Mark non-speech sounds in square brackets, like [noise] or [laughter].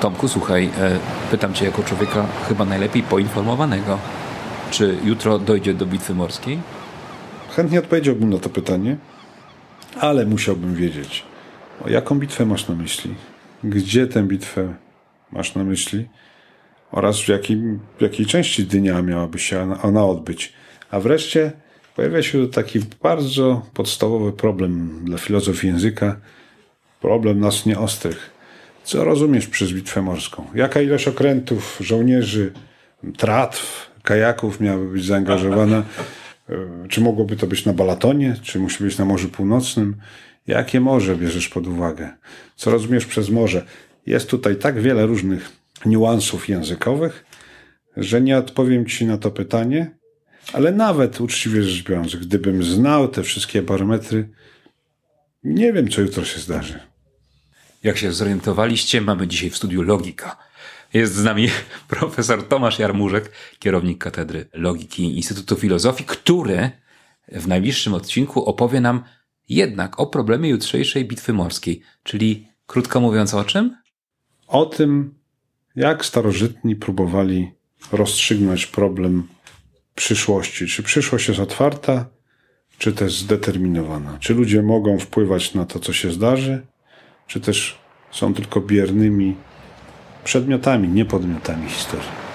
Tomku, słuchaj, e, pytam cię jako człowieka chyba najlepiej poinformowanego. Czy jutro dojdzie do bitwy morskiej? Chętnie odpowiedziałbym na to pytanie, ale musiałbym wiedzieć, o jaką bitwę masz na myśli, gdzie tę bitwę masz na myśli oraz w, jakim, w jakiej części dnia miałaby się ona odbyć. A wreszcie pojawia się taki bardzo podstawowy problem dla filozofii języka, problem nas nieostrych. Co rozumiesz przez bitwę morską? Jaka ilość okrętów, żołnierzy, tratw, kajaków miałaby być zaangażowana? E, czy mogłoby to być na Balatonie? Czy musi być na Morzu Północnym? Jakie morze bierzesz pod uwagę? Co rozumiesz przez morze? Jest tutaj tak wiele różnych niuansów językowych, że nie odpowiem Ci na to pytanie, ale nawet uczciwie rzecz biorąc, gdybym znał te wszystkie parametry, nie wiem, co jutro się zdarzy. Jak się zorientowaliście, mamy dzisiaj w studiu Logika. Jest z nami [laughs] profesor Tomasz Jarmużek, kierownik Katedry Logiki Instytutu Filozofii, który w najbliższym odcinku opowie nam jednak o problemie jutrzejszej bitwy morskiej, czyli krótko mówiąc o czym? O tym, jak starożytni próbowali rozstrzygnąć problem przyszłości. Czy przyszłość jest otwarta, czy też zdeterminowana? Czy ludzie mogą wpływać na to, co się zdarzy, czy też są tylko biernymi przedmiotami, nie podmiotami historii?